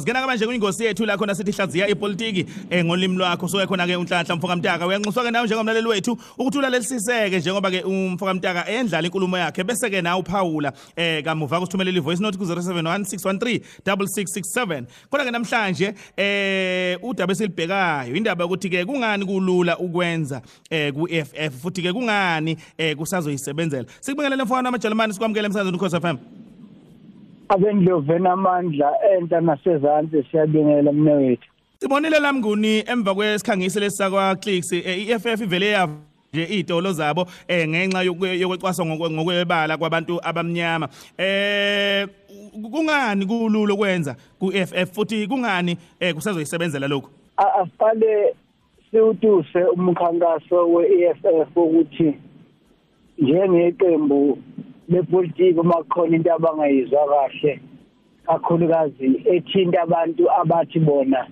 Singena manje kuyingosi yethu la khona sithi hlaziya ipolitiki eh ngolimi lwakho. So khona ke unhlanhla mfoka mtaka. Uyanxuswa ke nawe njengomlaleli wethu ukuthula lelisiseke njengoba ke umfoka mtaka endlala inkulumo yakhe. Bese ke nawe uphawula eh kamuva kusithumelela ivoice note ku 0716136667 khona ke namhlanje eh udaba esilibhekayo indaba ukuthi ke kungani kulula ukwenza eh ku FF futhi ke kungani eh kusazoyisebenzela? Sikubingelele mfowethu amajalimani sikwamukele emsakazweni ukhosi FM abendloveni amandla enta nasezantsi siyabingelela mne wethu Sibonile lamnguni emva kwesikhangisi lesakwa Clicks iFF ivele yava nje izitolo zabo eh ngenxa yokwecwasa ngokwebala kwabantu abamnyama. Eh kungani kulula ukwenza ku FF futhi kungani eh kusazoyisebenzela lokho asiqale siwutuse umkhankaso we-EFF ukuthi njengeqembu lepolitiki uma kukhona into abangayizwa kahle kakhulukazi ethinta abantu abathi bona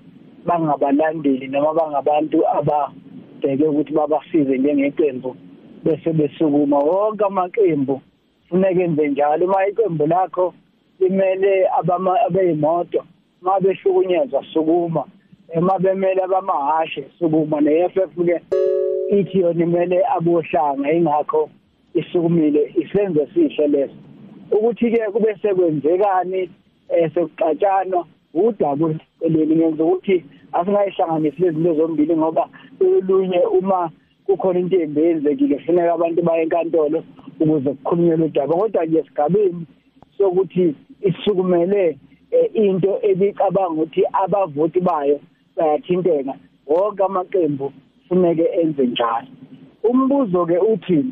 bangabalandeli noma bangabantu ababheke ukuthi babasize njengeqembu bese besukuma wonke amaqembu. Funeka enze njalo uma iqembu lakho limele abeyimoto uma behlukunyezwa sukuma. Uma bemele abamahashe sukuma. ne-FF ke ithi yona imele abohlanga. Ingakho isukumile isenzo sihle leso. Ukuthi ke kube sekwenzekani eh sekuxatshanwa udaba eleli ngenza ukuthi asingayihlanganisi lezi zinto zombili ngoba olunye uma kukhona into embi yenzekile kufuneka abantu baye enkantolo ukuze kukhulunyelwe udaba. Kodwa nje esigabeni sokuthi isukumele eh, into ebicabanga ukuthi abavoti bayo bayathinteka wonke amaqembu funeke enze njalo. Umbuzo ke uthi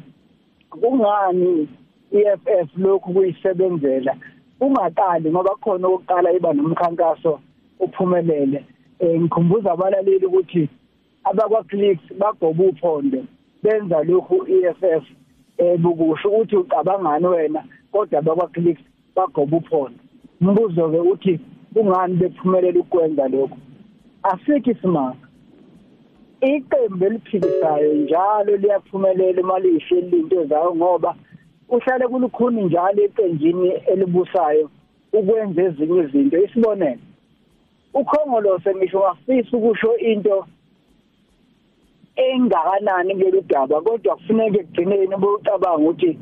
kungani EFF lokhu kuyisebenzela? Ungaqali ngoba khona ukuqala iba nomkhankaso uphumelele. Eh ngikhumbuza abalaleli ukuthi abakwa clicks bagoba uphondo benza lokhu EFF eh bukusho ukuthi ucabangani wena kodwa abakwa clicks bagoba uphondo. Umbuzo ke uthi kungani bephumelela ukwenza lokhu? Asikho isimanga iqembu eliphikisayo njalo liyaphumelela uma liyihleli into zayo ngoba uhlale kulukhuni njalo eqenjini elibusayo ukwenza ezinye izinto. Isibonelo ukhongolose ngisho ngafisa ukusho into engakanani kulolu daba kodwa kufuneka ekugcineni bokucabanga ukuthi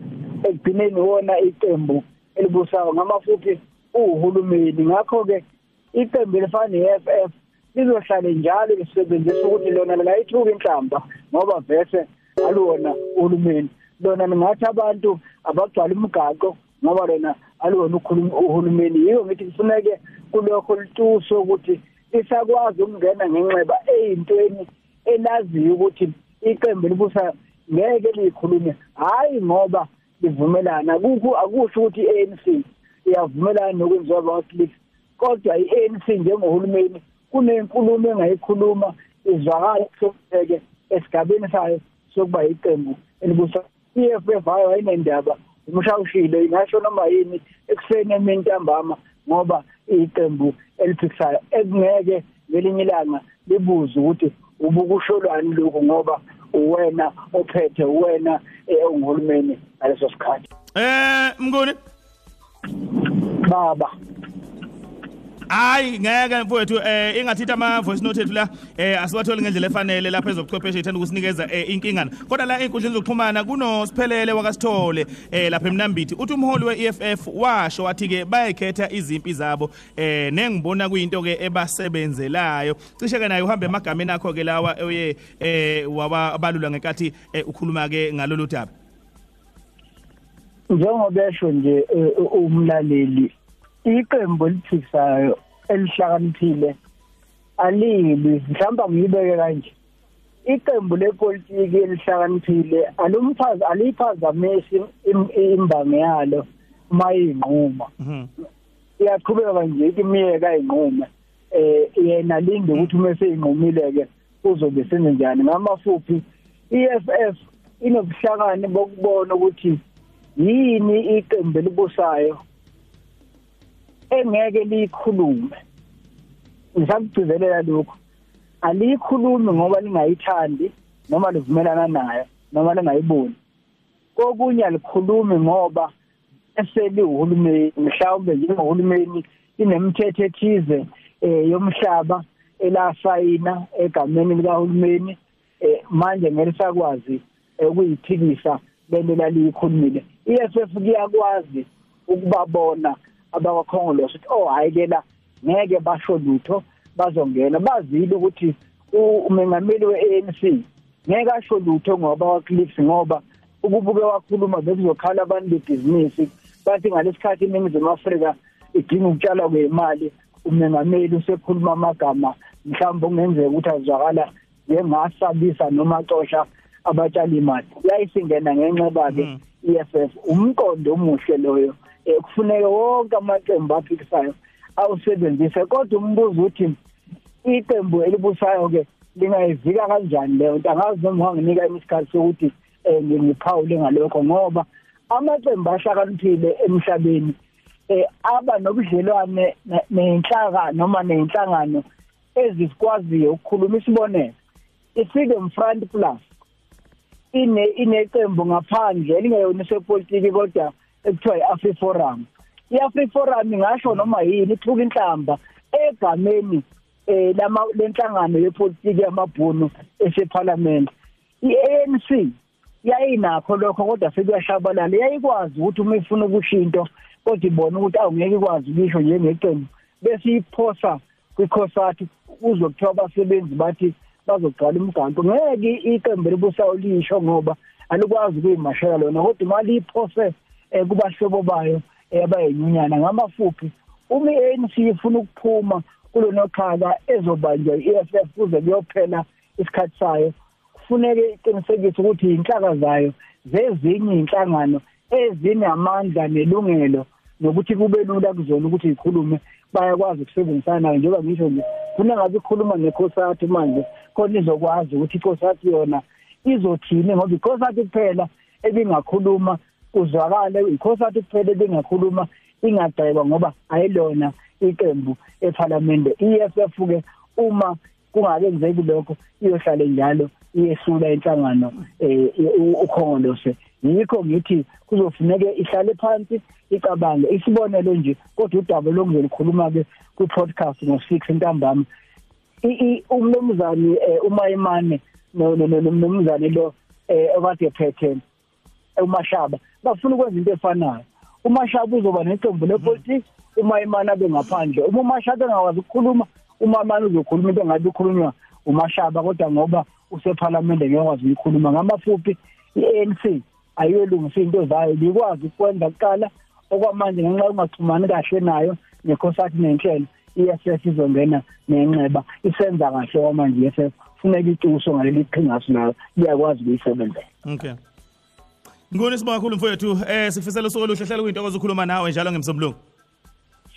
ekugcineni wona iqembu elibusayo ngamafuthi uhulumeni. Ngakho ke iqembu elifana ne-FF lizohlale njalo lisebenzisa ukuthi lona lingayithuka inhlamba ngoba vese aluwona uhulumeni. Lona ningathi abantu abagcwala imigaqo ngoba lona aluwona uhulumeni. Yiyo ngithi kufuneke kulokho lituso ukuthi isakwazi ukungena ngenxeba eyintweni elaziyo ukuthi iqembu libusa ngeke likhulume hayi ngoba livumelana. Kukho akusho ukuthi iANC iyavumelana nokwenziwa kwaClick kodwa iANC njengohulumeni kunenkulumo engayikhuluma izwakala sokupheke esigabeni sayo sokuba iqembu elibusa iFF hayo ayinendaba umshawushile ingasho noma yini ekuseni emini ntambama ngoba iqembu eliphikisayo ekungeke ngelinye ilanga libuze ukuthi ubukusholwani lokhu ngoba uwena ophethe uwena ungihulumeni ngaleso sikhathi. Eh mnguni? Baba. Hayi ngeke mfowethu eh ingathithi ama voice note ethu la eh asiwatholi ngendlela efanele lapha ezobuchwepheshe ithanda ukusinikeza eh inkingana. Kodwa la inkundleni zokuxhumana kuno siphelele wakasithole eh lapha eMnambithi. Uthi umholi weEFF washo wathi ke bayekhetha izimpi zabo eh nengibona kuyinto ke ebasebenzelayo. Cishe ke naye uhambe emagameni akho ke lawa oye eh wabalula ngenkathi ukhuluma ke ngalolu daba. Njengobesho nje umlaleli iqembu elithisayo elihlakaniphile alibi mhlawumbe ngiyibeke kanje. Iqembu lepolitiki elihlakaniphile alumchazi aliphazamisi imbangi yalo mayinquma iyaqhubeka nje imiyeka inqume eh yena linde ukuthi uma seyinqumile ke uzobe senze njani ngamafuphi iFF inobuhlakani bokubona ukuthi yini iqembu elibusayo engeke likhulume ngisakugcizelela lokho alikhulumi ngoba lingayithandi noma livumelana nayo noma lingayiboni. Kokunye alikhulumi ngoba eseli uhulumeni mhlawumbe njengohulumeni inemithetho ethize eh yomhlaba elasayina egameni likahulumeni eh manje ngeke sakwazi ukuyiphikisa lelo lalikhulumile iSF kuyakwazi ukubabona abakwakhongolose ukuthi oh hayi ke la ngeke basho lutho bazongena. Bazile ukuthi umengameli we-ANC ngeke asho lutho ngoba waCliffs ngoba ukubuke wakhuluma bekuzokhala abantu bebhizinisi. Bathi ngalesikhathi iningizimu Afrika idinga ukutshalwa kwemali umengameli usekhuluma amagama mhlawumbe kungenzeka ukuthi azwakala njengasabisa noma xosha abatshali imali. Yayisingena ngenxeba ke EFF umqondo omuhle loyo. Kufuneka wonke amaqembu aphikisayo awusebenzise. Kodwa umbuzo uthi iqembu elibusayo ke lingayivika kanjani leyo nto? Angazi noma nginika isikhathi sokuthi eh ngiphawule ngalokho ngoba amaqembu ahlakaniphile emhlabeni eh aba nobudlelwane nenhlaka noma nenhlangano ezikwaziyo ukukhuluma isibonelo. i-Freedom Front Plus ine ineqembu ngaphandle elingeyona sepolitiki kodwa ekuthiwa i-AfriForum i-AfriForum ingasho noma yini ithuka inhlamba egameni eh lama lenhlangano yepolitiki yamabhunu eseparliament i-ANC yayinakho lokho kodwa sekuyashabalala yayikwazi ukuthi uma ifuna ukushinto kodwa ibona ukuthi awungeke ikwazi ukisho njengeqembu bese iphosa kwikhosati uzokuthiwa abasebenzi bathi bazoqala umgaqo ngeke iqembu libusayo lisho ngoba alikwazi ukuyimashela lona kodwa imali iphose kubahlobo bayo abayinyunyana. Ngamafuphi uma i-ANC ifuna ukuphuma kulona qhaka ezobanjwa i-EFF kuze kuyophela isikhathi sayo kufuneke iqinisekise ukuthi inhlaka zayo zezinye inhlangano ezinamandla nelungelo nokuthi kube lula kuzona ukuthi ikhulume bayakwazi ukusebenzisana njengoba ngisho nje kuna ngabe ikhuluma nekhosati manje khona izokwazi ukuthi ikhosati yona izothini ngoba ikhosati kuphela ebingakhuluma uzwakale ikhosati kuphela ebingakhuluma ingadaywa ngoba ayilona iqembu eParliament iFF ke uma kungakenzeki lokho iyohlala njalo iyesula inhlangano eh ukhongolose. Yikho ngithi kuzofuneke ihlale phansi icabange isibonelo nje kodwa udaba lokuzolikhuluma ke ku podcast ngo6 ntambama umnumzane umayimane no nomnumzane lo okade phethe umashaba bafuna ukwenza into efanayo. Umashaba uzoba neqembu lepolitiki umayimane abe ngaphandle. Uma umashaba engakwazi ukukhuluma umamane uzokhuluma into engabe ikhulunywa umashaba kodwa ngoba useParliament ngiyakwazi ukukhuluma ngamafuphi iANC ayiyolungisa into zayo. Likwazi ukwenza kuqala okwamanje ngenxa yokungaxhumani kahle nayo nekhosati nenhlelo iSS izongena nenxeba isenza kahle kwamanje iSS funeka ituso ngaleli qhingasu nayo iyakwazi ukuyisebenzela. Okay. Ngone sibonga kakhulu mfowethu? Eh sifisela usuku oluhle hlala kuyintokozo ukukhuluma nawe njalo ngemsombulungu.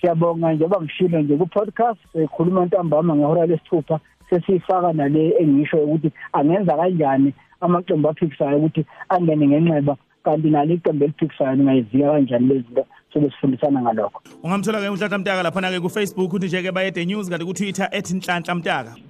Siyabonga njengoba ngishilo nje ku podcast ekhuluma ntambama ngehora lesithupha sesifaka nale engisho ukuthi angenza kanjani amaqembu aphikisayo ukuthi angene ngenxeba kanti nalo iqembu eliphikisayo lingayivika kanjani lezinto sobe sifundisana ngalokho. Ungamthola ke uNhlanhla Mtaka lapha na ke ku Facebook uthi nje ke bayede news kanti ku Twitter @nhlanhla Mtaka.